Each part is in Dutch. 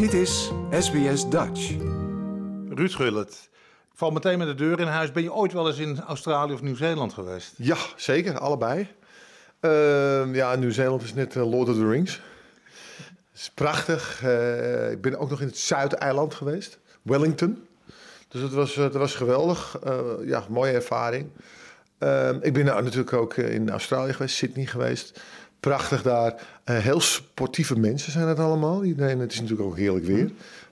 Dit is SBS Dutch. Ruud Gullit, ik val meteen met de deur in huis. Ben je ooit wel eens in Australië of Nieuw-Zeeland geweest? Ja, zeker. Allebei. Uh, ja, Nieuw-Zeeland is net uh, Lord of the Rings. Het is prachtig. Uh, ik ben ook nog in het Zuideiland geweest. Wellington. Dus het was, het was geweldig. Uh, ja, mooie ervaring. Ehm, ik ben nou natuurlijk ook in Australië geweest, Sydney geweest. Prachtig daar. heel sportieve mensen zijn het allemaal. Iedereen, het is natuurlijk ook heerlijk weer.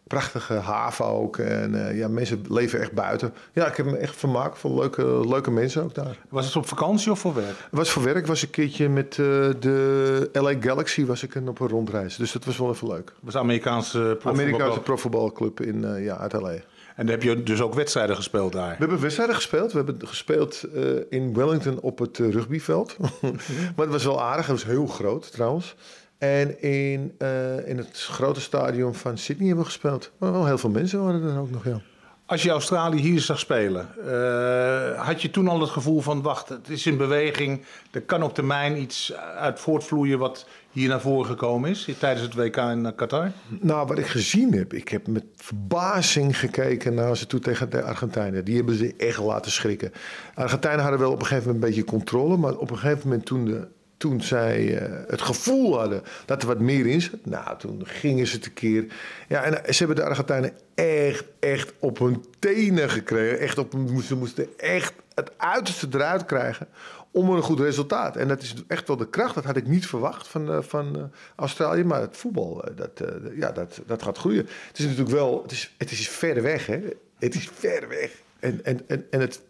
Prachtige haven ook. En uh, ja, mensen leven echt buiten. Ja, ik heb me echt vermaakt van leuke, leuke mensen ook daar. Was het op vakantie of voor werk? Het was voor werk. was een keertje met uh, de LA Galaxy was ik op een rondreis. Dus dat was wel even leuk. was de Amerikaanse Amerikaanse profvoetbalclub in, ja, uit LA. En dan heb je dus ook wedstrijden gespeeld daar? We hebben wedstrijden gespeeld. We hebben gespeeld uh, in Wellington op het uh, rugbyveld. maar het was wel aardig. Het was heel groot trouwens. En in, uh, in het grote stadion van Sydney hebben we gespeeld. Maar wel heel veel mensen waren er ook nog, ja. Als je Australië hier zag spelen, uh, had je toen al het gevoel van... wacht, het is in beweging, er kan op termijn iets uit voortvloeien... wat hier naar voren gekomen is tijdens het WK in Qatar? Nou, wat ik gezien heb, ik heb met verbazing gekeken naar ze toe tegen de Argentijnen. Die hebben ze echt laten schrikken. Argentijnen hadden wel op een gegeven moment een beetje controle... maar op een gegeven moment toen de toen zij uh, het gevoel hadden dat er wat meer in zat, nou, toen gingen ze tekeer. Ja, en uh, ze hebben de Argentijnen echt, echt op hun tenen gekregen. Echt op, ze moesten echt het uiterste eruit krijgen om een goed resultaat. En dat is echt wel de kracht. Dat had ik niet verwacht van, uh, van Australië. Maar het voetbal, dat, ja, dat, dat gaat groeien. Het is natuurlijk wel, het is, het is ver weg, hè. Het is ver weg. En, en, en, en het,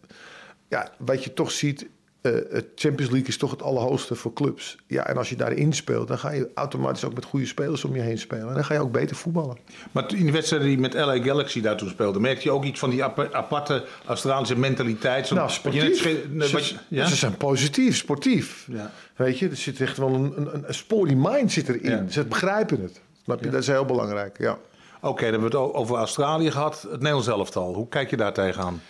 ja, wat je toch ziet het Champions League is toch het allerhoogste voor clubs. Ja, en als je daarin speelt, dan ga je automatisch ook met goede spelers om je heen spelen. En dan ga je ook beter voetballen. Maar in de wedstrijden die met LA Galaxy daar toen speelden, merkte je ook iets van die aparte Australische mentaliteit? Zo, nou, sportief. Net, wat je, ja? Ze zijn positief, sportief. Ja. Weet je, er zit echt wel een, een, een sporty mind zit erin. Ja. Ze begrijpen het. Snap je? Ja. Dat is heel belangrijk, ja. Oké, okay, dan hebben we het over Australië gehad. Het Nederlands elftal. Hoe kijk je daar tegenaan?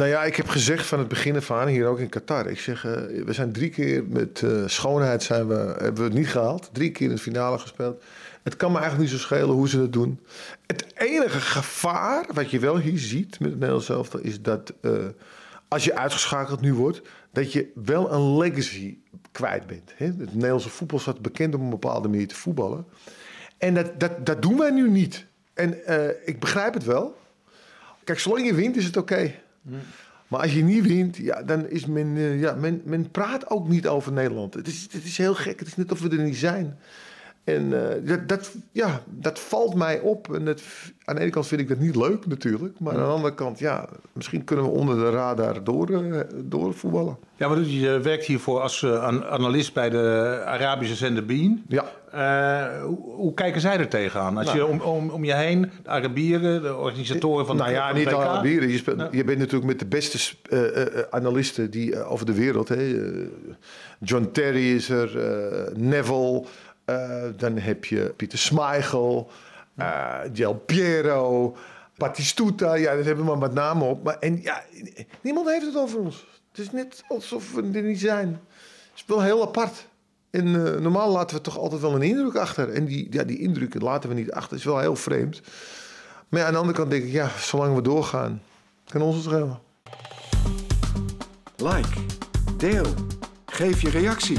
Nou ja, ik heb gezegd van het begin af aan, hier ook in Qatar. Ik zeg, uh, we zijn drie keer met uh, schoonheid zijn we, hebben we het niet gehaald. Drie keer in de finale gespeeld. Het kan me eigenlijk niet zo schelen hoe ze dat doen. Het enige gevaar wat je wel hier ziet met het Nederlands elftal... is dat uh, als je uitgeschakeld nu wordt... dat je wel een legacy kwijt bent. Hè? Het Nederlandse voetbal staat bekend om een bepaalde manier te voetballen. En dat, dat, dat doen wij nu niet. En ik begrijp het wel. Kijk, zolang je wint is het oké. Maar als je niet wint, ja, dan is men, uh, ja, men, men praat ook niet over Nederland. Het is, het is heel gek. Het is net of we er niet zijn. En uh, dat, dat, ja, dat valt mij op. En dat, aan de ene kant vind ik dat niet leuk natuurlijk. Maar aan de andere kant, ja, misschien kunnen we onder de radar door, uh, door voetballen. Ja, maar je werkt hiervoor als uh, analist bij de Arabische zender Bean. Ja. Hoe, hoe, kijken zij er tegenaan? Als nou. je om, om, om je heen, de Arabieren, de organisatoren van nou de Nou ja, niet de Arabieren. Je, speelt, je bent natuurlijk met de beste analisten die, over de wereld. Hè. John Terry is er, Neville... Uh, dan heb je Pieter Smeichel, uh, Del Piero, Batistuta. Ja, dat hebben we maar met namen op. Maar, en ja, niemand heeft het over ons. Het is net alsof we er niet zijn. Het is wel heel apart. En uh, normaal laten we toch altijd wel een indruk achter. En die, ja, die indrukken laten we niet achter. Dat is wel heel vreemd. Maar ja, aan de andere kant denk ik, ja, zolang we doorgaan, kan ons het schelen. Like, deel, geef je reactie.